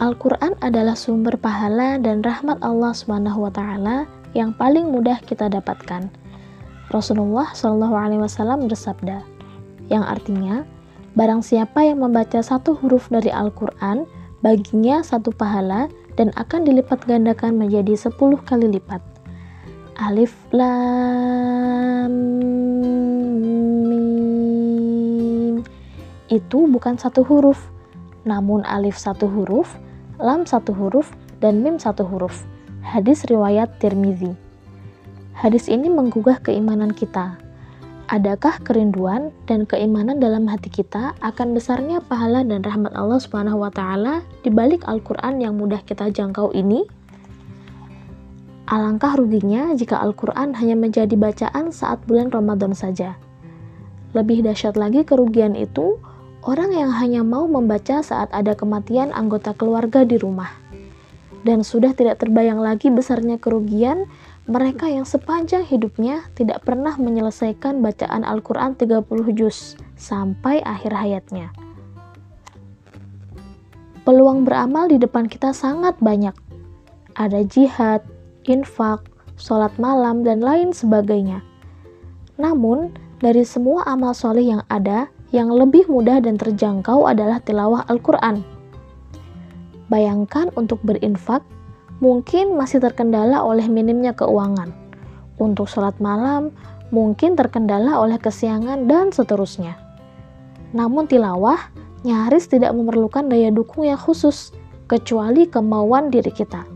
Al-Quran adalah sumber pahala dan rahmat Allah Subhanahu wa Ta'ala yang paling mudah kita dapatkan. Rasulullah Shallallahu Alaihi Wasallam bersabda, yang artinya, barang siapa yang membaca satu huruf dari Al-Quran, baginya satu pahala dan akan dilipat gandakan menjadi sepuluh kali lipat. Alif Lam Mim itu bukan satu huruf, namun alif satu huruf, lam satu huruf, dan mim satu huruf. Hadis riwayat Tirmizi. Hadis ini menggugah keimanan kita. Adakah kerinduan dan keimanan dalam hati kita akan besarnya pahala dan rahmat Allah Subhanahu wa taala di balik Al-Qur'an yang mudah kita jangkau ini? Alangkah ruginya jika Al-Quran hanya menjadi bacaan saat bulan Ramadan saja. Lebih dahsyat lagi kerugian itu, orang yang hanya mau membaca saat ada kematian anggota keluarga di rumah. Dan sudah tidak terbayang lagi besarnya kerugian mereka yang sepanjang hidupnya tidak pernah menyelesaikan bacaan Al-Quran 30 juz sampai akhir hayatnya. Peluang beramal di depan kita sangat banyak. Ada jihad, infak, sholat malam, dan lain sebagainya. Namun, dari semua amal soleh yang ada, yang lebih mudah dan terjangkau adalah tilawah Al-Quran. Bayangkan untuk berinfak, mungkin masih terkendala oleh minimnya keuangan. Untuk sholat malam, mungkin terkendala oleh kesiangan dan seterusnya. Namun tilawah nyaris tidak memerlukan daya dukung yang khusus, kecuali kemauan diri kita.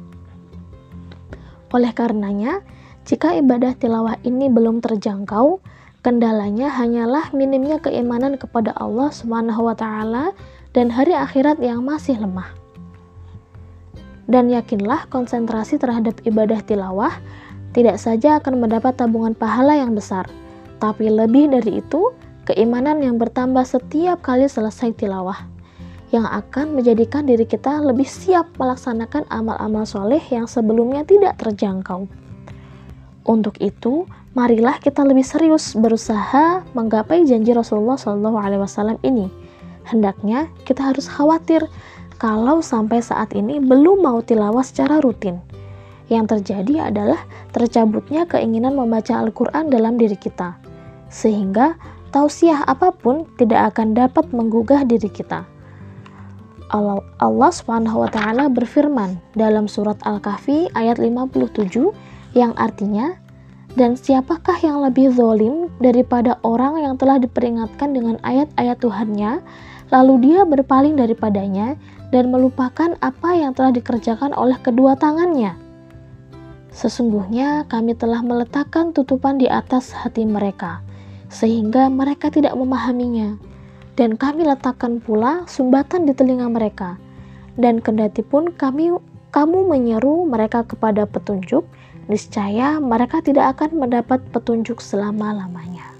Oleh karenanya, jika ibadah tilawah ini belum terjangkau, kendalanya hanyalah minimnya keimanan kepada Allah taala dan hari akhirat yang masih lemah. Dan yakinlah konsentrasi terhadap ibadah tilawah tidak saja akan mendapat tabungan pahala yang besar, tapi lebih dari itu, keimanan yang bertambah setiap kali selesai tilawah yang akan menjadikan diri kita lebih siap melaksanakan amal-amal soleh yang sebelumnya tidak terjangkau. Untuk itu, marilah kita lebih serius berusaha menggapai janji Rasulullah SAW ini. Hendaknya kita harus khawatir kalau sampai saat ini belum mau tilawah secara rutin. Yang terjadi adalah tercabutnya keinginan membaca Al-Quran dalam diri kita, sehingga tausiah apa pun tidak akan dapat menggugah diri kita. Allah, Allah Subhanahu wa taala berfirman dalam surat Al-Kahfi ayat 57 yang artinya dan siapakah yang lebih zolim daripada orang yang telah diperingatkan dengan ayat-ayat Tuhannya? Lalu dia berpaling daripadanya dan melupakan apa yang telah dikerjakan oleh kedua tangannya. Sesungguhnya kami telah meletakkan tutupan di atas hati mereka sehingga mereka tidak memahaminya. Dan kami letakkan pula sumbatan di telinga mereka. Dan kendati pun kami kamu menyeru mereka kepada petunjuk, niscaya mereka tidak akan mendapat petunjuk selama-lamanya.